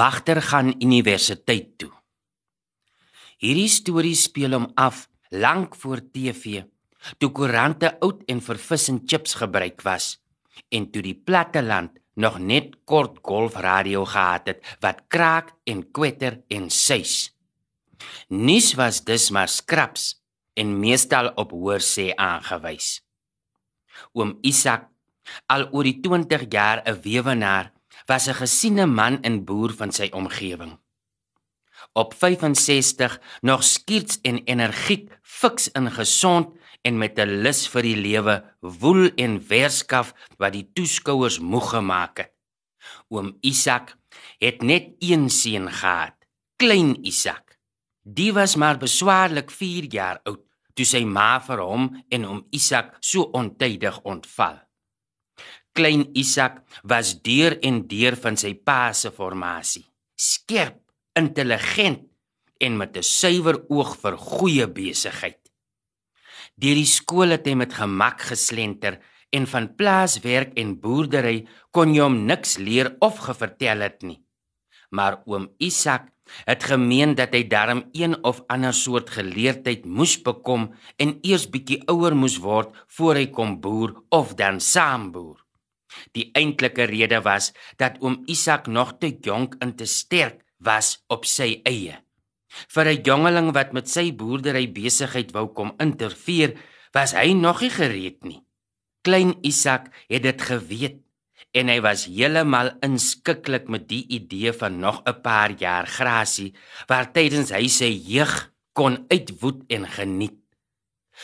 Wagter gaan universiteit toe. Hierdie storie speel hom af lank voor TV, toe koerante oud en vervissend chips gebruik was en toe die platte land nog net kort golfradio gehad het wat kraak en kwetter en suis. Nis was dus maar skraps en meestal op hoorsê aangewys. Oom Isak, al oor die 20 jaar 'n weewenaar, was 'n gesiene man en boer van sy omgewing. Op 65 nog skiets en energiek, fiks en gesond en met 'n lus vir die lewe, woel en werskaf wat die toeskouers moeg gemaak het. Oom Isak het net een seun gehad, klein Isak. Die was maar beswaarlik 4 jaar oud toe sy ma vir hom en oom Isak so ontydig ontval. Klein Isak was deur en deur van sy pa se formasie. Skerp, intelligent en met 'n suiwer oog vir goeie besigheid. Deur die skool het hy met gemak geslenter en van plaaswerk en boerdery kon jy hom niks leer of gevertel het nie. Maar oom Isak het gemeen dat hy darm een of ander soort geleerdheid moes bekom en eers bietjie ouer moes word voor hy kom boer of dan saam boer. Die eintlike rede was dat oom Isak nog te jonk en te sterk was op sy eie. Vir 'n jongeling wat met sy boerdery besigheid wou kom interfereer, was hy nog nie gereed nie. Klein Isak het dit geweet en hy was heeltemal inskikkelik met die idee van nog 'n paar jaar grasie waar tydens hy sy jeug kon uitwoed en geniet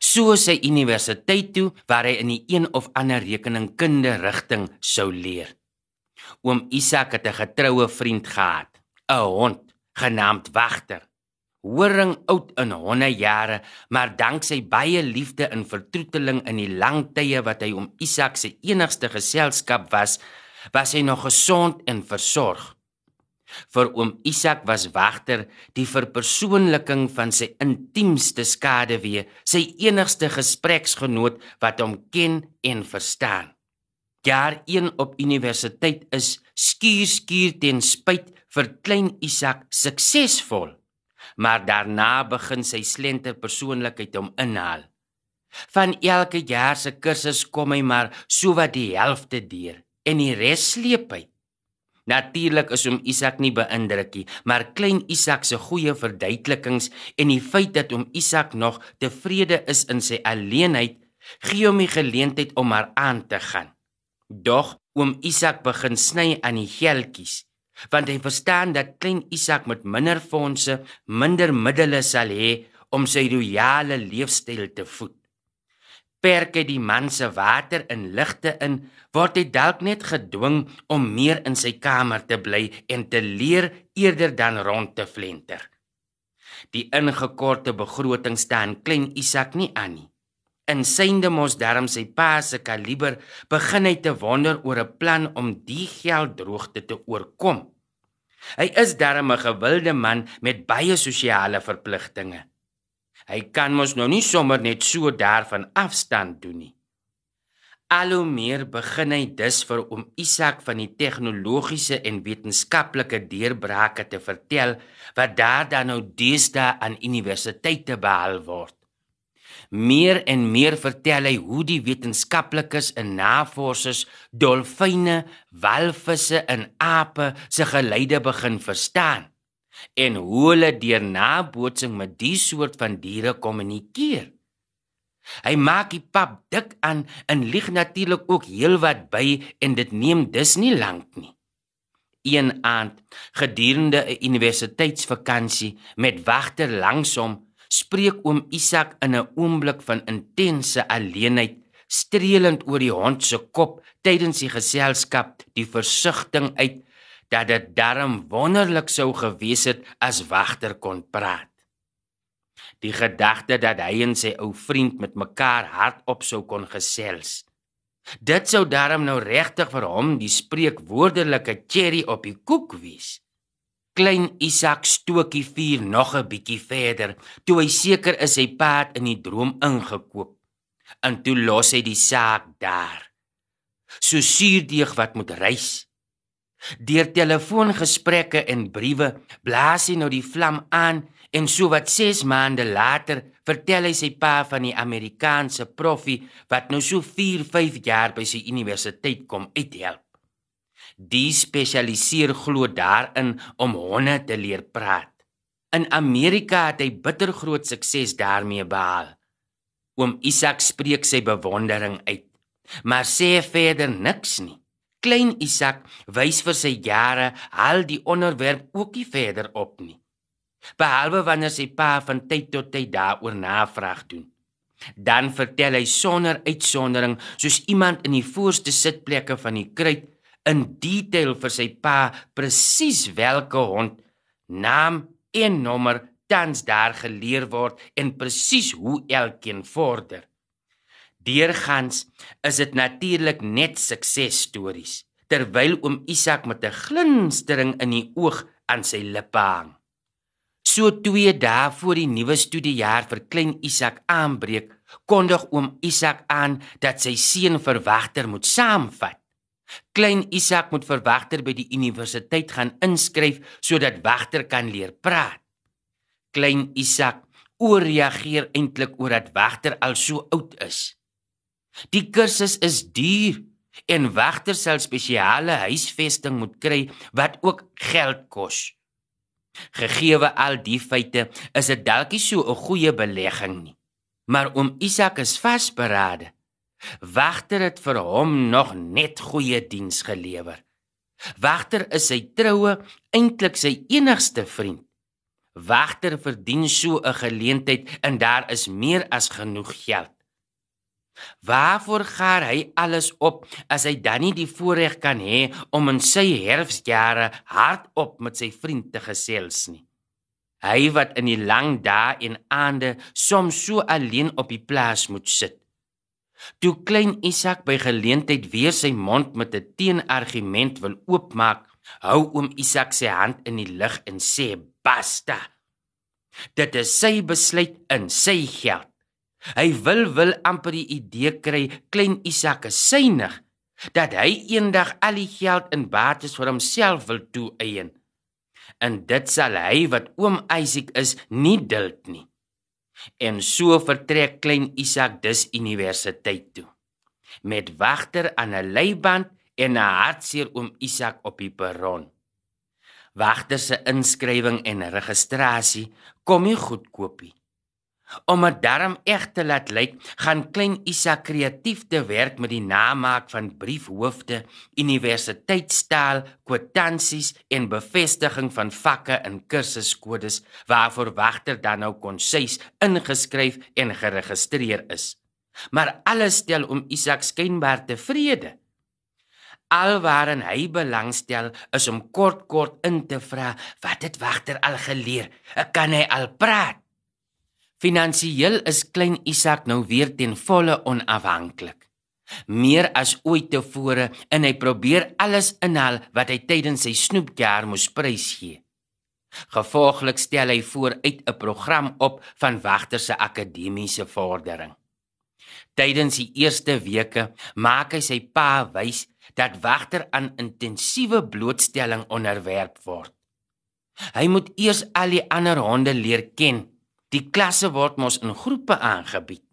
so sy universiteit toe waar hy in die een of ander rekeningkunde rigting sou leer. Oom Isak het 'n getroue vriend gehad, 'n hond genaamd Wagter. Horing oud in honde jare, maar dank sy baie liefde en vertroeteling in die lang tye wat hy om Isak se enigste geselskap was, was hy nog gesond en versorg. Vir oom Isak was Wagter die verpersoonliking van sy intiemste skaduwee, sy enigste gespreksgenoot wat hom ken en verstaan. Jaar 1 op universiteit is skuur skuur ten spyt vir klein Isak suksesvol. Maar daarna begin sy slenter persoonlikheid hom inhaal. Van elke jaar se kursus kom hy maar so wat die helfte deur en die res sleep hy. Natuurlik is hom Isak nie beïndruk nie, maar klein Isak se goeie verduidelikings en die feit dat hom Isak nog tevrede is in sy alleenheid, gee hom die geleentheid om maar aan te gaan. Doch oom Isak begin sny aan die geldjies, want hy verstaan dat klein Isak met minder fondse, minder middele sal hê om sy royale leefstyl te voed perk hy die man se water in ligte in, word hy dalk net gedwing om meer in sy kamer te bly en te leer eerder dan rond te flenter. Die ingekorte begroting staan klein Isak nie aan nie. In synde mos darm sy pa se kaliber begin hy te wonder oor 'n plan om die gelddroogte te oorkom. Hy is darm 'n gewilde man met baie sosiale verpligtinge. Hy kan mos nou nie sommer net so daarvan afstand doen nie. Al hoe meer begin hy dus vir oom Isak van die tegnologiese en wetenskaplike deurbrake te vertel wat daar dan nou deesdae aan universiteite behaal word. Meer en meer vertel hy hoe die wetenskaplikes en navorsers dolfyne, walvisse en ape se geleide begin verstaan en hoe hulle deur nabootsing met die soort van diere kommunikeer. Hy maak die pap dik aan en lieg natuurlik ook heelwat by en dit neem dus nie lank nie. Een aand gedurende 'n universiteitsvakansie met wagter langsom spreek oom Isak in 'n oomblik van intense alleenheid streelend oor die hond se kop tydens die geselskap die versigtiging uit dat dit darm wonderlik sou gewees het as wagter kon praat. Die gedagte dat hy en sy ou vriend met mekaar hardop sou kon gesels. Dit sou darm nou regtig vir hom die spreekwoordelike cherry op die koek wees. Klein Isak stookie vuur nog 'n bietjie verder, toe hy seker is hy pad in die droom ingekoop. En toe los hy die saak daar. So suurdeeg wat moet rys Deur telefoongesprekke en briewe blaas hy nou die vlam aan en so wat 6 maande later vertel hy sy pa van die Amerikaanse proffie wat nou so 4, 5 jaar by sy universiteit kom uithelp. Die spesialiseer glo daarin om honde te leer praat. In Amerika het hy bitter groot sukses daarmee behaal. Oom Isak spreek sy bewondering uit, maar sê verder niks nie. Klein Isak wys vir sy jare al die onderwerp ook nie verder op nie. Behalwe wanneer sy pa van tyd tot tyd daaroor navraag doen. Dan vertel hy sonder uitsondering soos iemand in die voorste sitplekke van die kruit in detail vir sy pa presies watter hond naam en nommer tans daar geleer word en presies hoe elkeen vorder. Deurgangs is dit natuurlik net suksesstories terwyl oom Isak met 'n glinstering in die oog aan sy lippe hang. So 2 dae voor die nuwe studiejaar vir klein Isak aanbreek, kondig oom Isak aan dat sy seun verwagter moet saamvat. Klein Isak moet vir wagter by die universiteit gaan inskryf sodat wagter kan leer praat. Klein Isak ooreageer eintlik oor dat wagter al so oud is. Die kursus is duur en wagter sal spesiale huisvesting moet kry wat ook geld kos. Gegeewe al die feite, is dit dalk nie so 'n goeie belegging nie. Maar oom Isak is vasberade. Wagter het vir hom nog net goeie diens gelewer. Wagter is sy troue, eintlik sy enigste vriend. Wagter verdien so 'n geleentheid en daar is meer as genoeg geld. Waarvoor gaar hy alles op as hy dan nie die voorreg kan hê om in sy herfsjare hardop met sy vriend te gesels nie? Hy wat in die lang dae en aande soms so alleen op die plaas moet sit. Toe klein Isak by geleentheid weer sy mond met 'n teenargument wil oopmaak, hou oom Isak sy hand in die lug en sê: "Basta. Dit is sy besluit in sy geld. Hy wil wil amper die idee kry klein Isak is synig dat hy eendag al die geld in bates vir homself wil toeëien. En dit sal hy wat oom Isaac is nie duld nie." En so vertrek klein Isak dus universiteit toe. Met wagter aan 'n leiband en 'n hartseer oom Isak op die perron. Wagter se inskrywing en registrasie kom nie goedkoop nie. Om dit darm eg te laat lyk, gaan klein Isa kreatief te werk met die namaak van briefhoofde, universiteitstaal, kwitansies en bevestiging van vakke en kursuskodes waarvoor wagter dan nou konseis ingeskryf en geregistreer is. Maar alles stel om Isak skynbaar tevrede. Alwaar hy belangstel is om kort kort in te vra wat het wagter al geleer? Kan hy al praat? Finansiëel is klein Isak nou weer ten volle onafhanklik. Meer as ooit tevore en hy probeer alles inhaal wat hy tydens sy snoepjaar moes prysgee. Gevolglik stel hy vooruit 'n program op van wagter se akademiese vordering. Tydens die eerste weke maak hy sy pa wys dat wagter aan intensiewe blootstelling onderwerp word. Hy moet eers al die ander honde leer ken Die klasse word mos in groepe aangebied.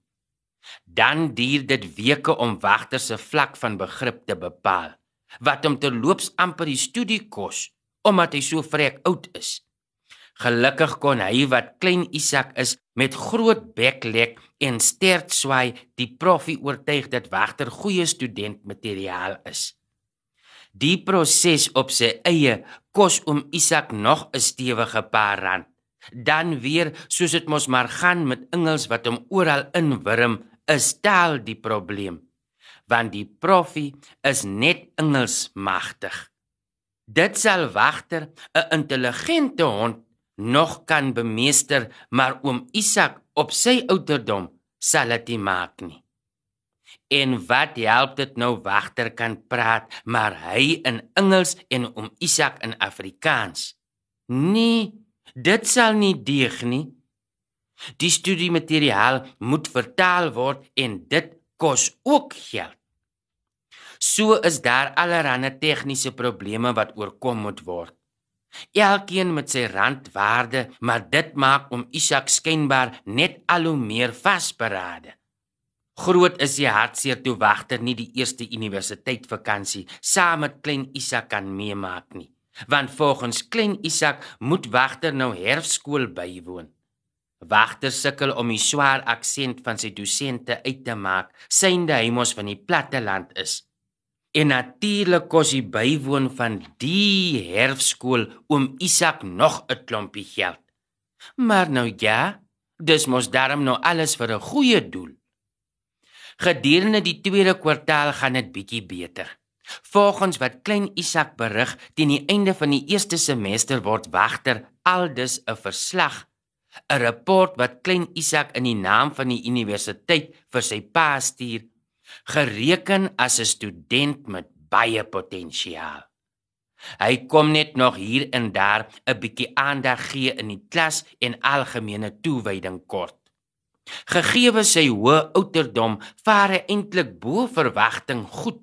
Dan duur dit weke om wagter se vlak van begrip te bepaal, wat hom terloops amper die studie kos omdat hy so vrek oud is. Gelukkig kon hy wat klein Isak is met groot beklek en sterk swaai die proffie oortuig dat wagter goeie studentmateriaal is. Die proses op sy eie kos om Isak nog 'n stewige paar rand dan weer soos dit mos maar gaan met engels wat hom oral inwurm is taal die probleem. Want die proffie is net engels magtig. Dit sal wagter 'n intelligente hond nog kan bemeester maar oom Isak op sy ouderdom sal dit nie maak nie. En wat help dit nou wagter kan praat maar hy in engels en oom Isak in Afrikaans? Nee Dit sal nie deeg nie. Die studiemateriaal moet vertaal word en dit kos ook geld. So is daar allerlei tegniese probleme wat oorkom moet word. Elkeen met sy randwaarde, maar dit maak om Isak skynbaar net al hoe meer vasberade. Groot is die hartseer toe wagter nie die eerste universiteitsvakansie saam met klein Isak kan meemaak nie, want volgens klein Isak moet wagter nou herfskool bywoon. Wagter sukkel om die swaar aksent van sy dosente uit te maak, synde hy mos van die platte land is. En natuurlik kos hy bywoon van die herfskool om Isak nog 'n klompie geld. Maar nou ja, dis mos darm nou alles vir 'n goeie doel. Gedurende die tweede kwartaal gaan dit bietjie beter. Volgens wat klein Isak berig, teen die einde van die eerste semester word wagter aldus 'n verslag 'n rapport wat klein Isak in die naam van die universiteit vir sy pa stuur, gereken as 'n student met baie potensiaal. Hy kom net nog hier en daar 'n bietjie aandag gee in die klas en algemene toewyding kort. Gegeewe sy hoë ouderdom, vaar hy eintlik bo verwagting goed.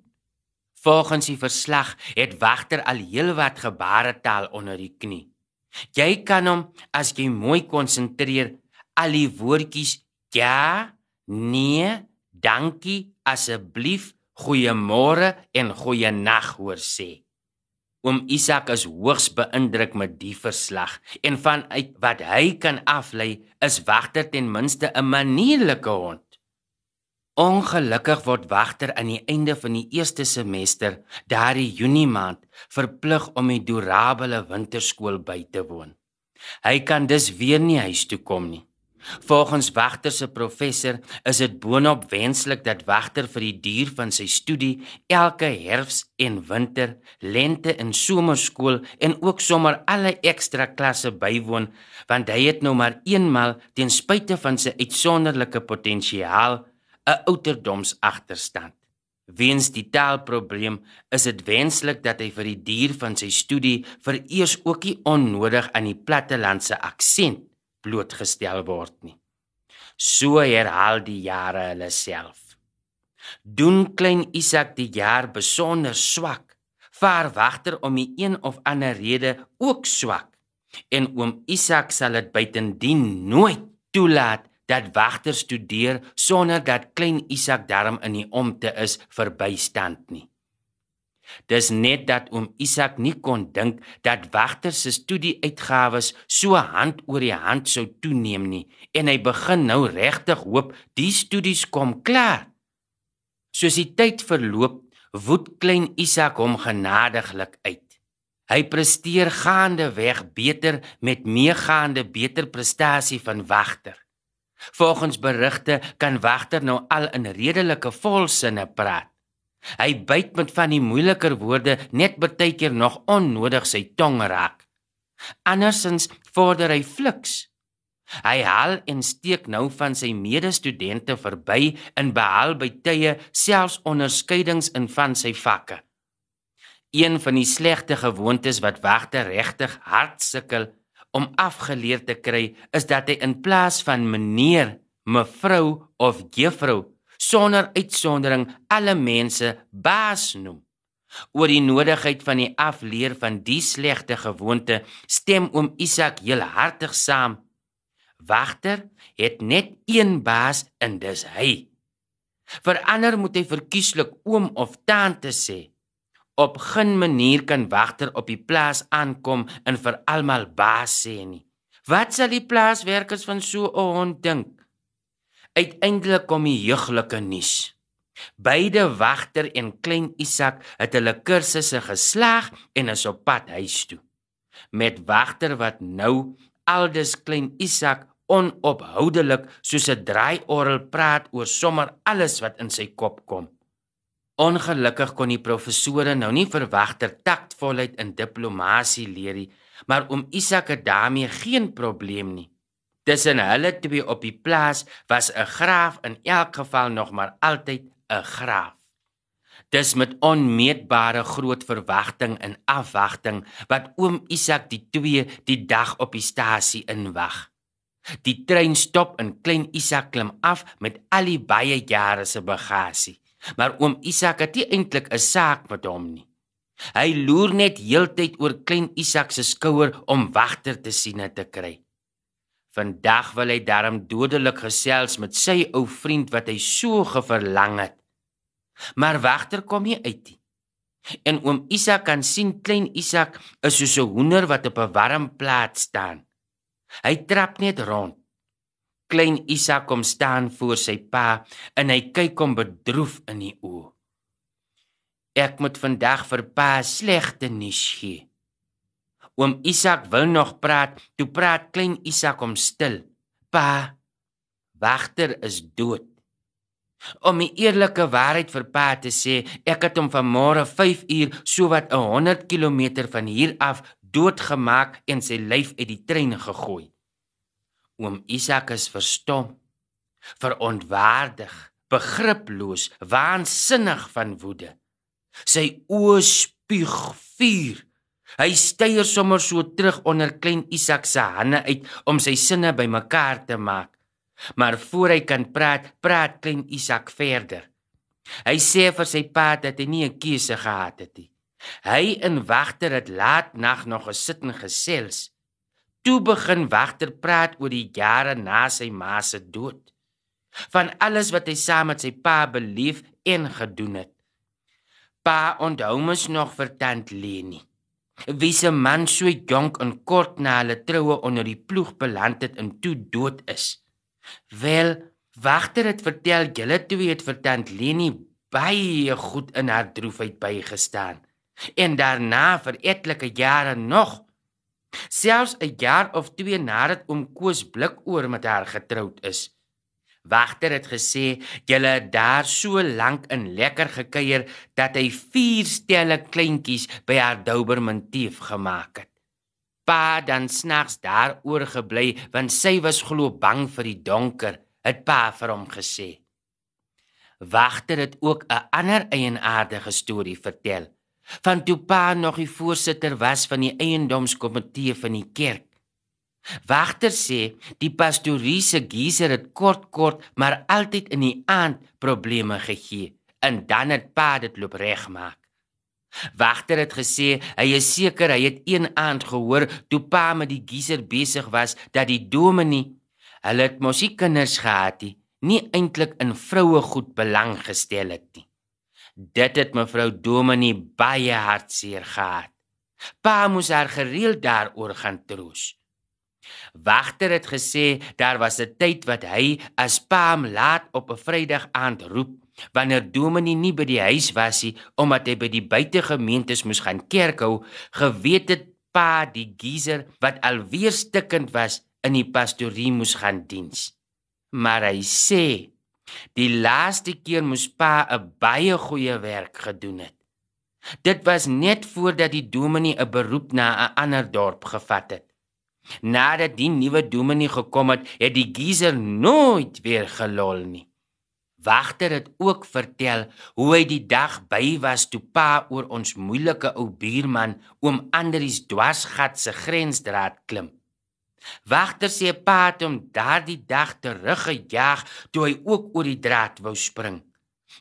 Volgens die verslag het wagter al heelwat gebaretaal onder die knie. Jy kan hom as jy mooi konsentreer al die woordjies ja, nee, dankie, asseblief, goeiemôre en goeienag hoor sê. Oom Isak is hoogs beïndruk met die verslag en vanuit wat hy kan aflei, is wagter ten minste 'n manierlike hond. Ongelukkig word wagter aan die einde van die eerste semester, daardie Junie maand, verplig om die durabele winterskool by te woon. Hy kan dus weer nie huis toe kom nie. Volgens wagter se professor is dit boonop wenslik dat wagter vir die duur van sy studie elke herfs en winter, lente en somerskool en ook sommer alle ekstra klasse bywoon, want hy het nou maar eenmal ten spyte van sy uitsonderlike potensiaal 'n ouderdomsagterstand. Weens die taalprobleem is dit wenslik dat hy vir die duur van sy studie vereers ook nie onnodig aan die plattelandse aksent blootgestel word nie. So herhaal die jare hulle self. Doen klein Isak die jaar besonder swak, vaar wagter om die een of ander rede ook swak. En oom Isak sal dit buitendien nooit toelaat dat wagter studeer sonder dat klein Isak darm in die omte is vir bystand nie. Dis net dat oom Isak nie kon dink dat wagter se studieuitgawes so hand oor die hand sou toeneem nie en hy begin nou regtig hoop die studies kom klaar. Soos die tyd verloop, woed klein Isak hom genadiglik uit. Hy presteer gaande weg beter met meegaande beter prestasie van wagter. Volgens berigte kan wagter nou al in redelike volsinne praat. Hy byt met van die moeiliker woorde net partykeer nog onnodig sy tong raak. Andersins vorder hy fliks. Hy haal en steek nou van sy medestudente verby in behaal by tye selfs onderskeidings in van sy vakke. Een van die slegte gewoontes wat wagter regtig hard sukkel om afgeleer te kry is dat hy in plaas van meneer, mevrou of juffrou sonder uitsondering alle mense baas noem. Oor die nodigheid van die afleer van die slegte gewoonte stem oom Isak heel hartig saam. Wagter het net een baas en dis hy. Vir ander moet hy verkieslik oom of tante sê. Op geen manier kan wagter op die plaas aankom en vir almal baas sê nie. Wat sal die plaaswerkers van so 'n hond dink? Uiteindelik kom die heuglike nuus. Beide wagter en klein Isak het hulle kursusse geslaag en is op pad huis toe. Met wagter wat nou aldus klein Isak onophoudelik soos 'n draaiorgel praat oor sommer alles wat in sy kop kom. Ongelukkig kon die professore nou nie verwag ter taktvolheid in diplomatie leer nie, maar om Isak het daarmee geen probleem nie. Tussen hulle twee op die plaas was 'n graaf in elk geval nog maar altyd 'n graaf. Dis met onmeetbare groot verwagting en afwagting wat oom Isak die twee die dag op die stasie inwag. Die trein stop en klein Isak klim af met al die baie jare se bagasie Maar oom Isak het nie eintlik 'n saak met hom nie. Hy loer net heeltyd oor klein Isak se skouer om wagter te sien te kry. Vandag wil hy darm dodelik gesels met sy ou vriend wat hy so geverlang het. Maar wagter kom nie uit nie. En oom Isak kan sien klein Isak is soos 'n hoender wat op 'n warm plaas staan. Hy trap net rond. Klein Isak kom staan voor sy pa en hy kyk hom bedroef in die oë. Ek moet vandag vir pa slegte nuus gee. Oom Isak wil nog praat, toe praat klein Isak om stil. Pa, wagter is dood. Om die eerlike waarheid vir pa te sê, ek het hom vanmôre 5 uur sowat 100 km van hier af doodgemaak en sy lyf uit die trein gegooi. Oom Isak is verstom, verontwaardig, begriploos, waansinnig van woede. Sy oë spuug vuur. Hy styer sommer so terug onder klein Isak se hande uit om sy sinne bymekaar te maak. Maar voor hy kan praat, praat klein Isak verder. Hy sê vir sy pa dat hy nie 'n keuse gehad het nie. Hy en wagter het laat nag nog gesit en gesels. Toe begin wagter praat oor die jare na sy ma se dood. Van alles wat hy saam met sy pa beleef en gedoen het. Pa onthou mos nog vir tant Leni. Wie se man so jonk en kort na hulle troue onder die ploeg beland het en toe dood is. Wel, wagter het vertel julle twee het vir tant Leni baie goed in haar droefheid bygestaan en daarna vir etlike jare nog selfs 'n jaar of twee nadat oom Koos Blikoor met haar getroud is. Wagter het gesê julle het daar so lank in lekker gekuier dat hy vier stelle kleintjies by haar Doubermantief gemaak het. Pa dan snags daar oorgebly want sy was glo bang vir die donker, het pa vir hom gesê. Wagter het ook 'n ander eienaardige storie vertel van toe pa nog die voorsitter was van die eiendomskomitee van die kerk. Wagter sê die pastorie se geyser het kort kort maar altyd in die aand probleme gegee en dan het pa dit loop regmaak. Wagter het gesê hy is seker hy het een aand gehoor toe pa met die geyser besig was dat die dominee hulle het mos nie kinders gehad nie, nie eintlik in vroue goed belang gestel het nie. Dit het mevrou dominee baie hartseer gehad. Pa moes haar gereeld daaroor gaan troos. Wagter het gesê daar was 'n tyd wat hy as paam laat op 'n Vrydag aand roep wanneer Dominee nie by die huis was nie omdat hy by die buitegemeentes moes gaan kerk hou, geweet het pa die geyser wat alweer stikkend was in die pastorie moes gaan diens. Maar hy sê die laaste keer moes pa 'n baie goeie werk gedoen het. Dit was net voordat die dominee 'n beroep na 'n ander dorp gevat het. Nadat die nuwe dominee gekom het, het die geyser nooit weer gelol nie. Wagter het ook vertel hoe hy die dag by was toe pa oor ons moeilike ou buurman oom Andries dwarsgat se grensdraad klim. Wagter sê pa het hom daardie dag teruggejaag toe hy ook oor die draad wou spring.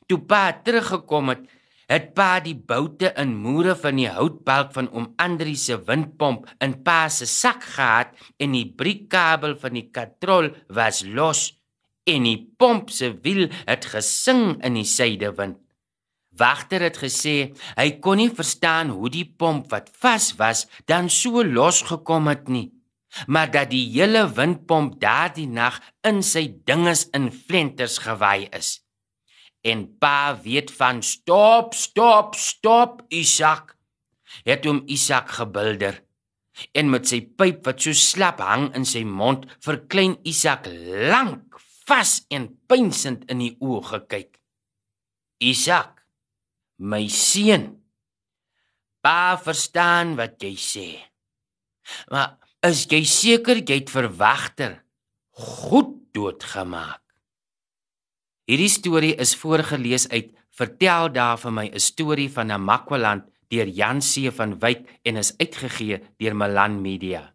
Toe pa teruggekom het, het pa die boute in moere van die houtbalk van oom Andri se windpomp in pa se sak gehad en die briekkabel van die katrol was los en die pomp se wiel het gesing in die suidewind. Wagter het gesê hy kon nie verstaan hoe die pomp wat vas was dan so losgekom het nie maar dat die hele windpomp daardie nag in sy dinges in flenters gewaai is. En pa weet van stop stop stop Isak. Het hom Isak gebilder en met sy pyp wat so slap hang in sy mond vir klein Isak lank vas en pynsend in die oë gekyk. Isak my seun. Pa verstaan wat jy sê. Maar is jy seker jy het verwagter goed doodgemaak Hierdie storie is voorgeles uit Vertel daar vir my 'n storie van Namakwaland deur Jan C van Wyk en is uitgegee deur Malan Media.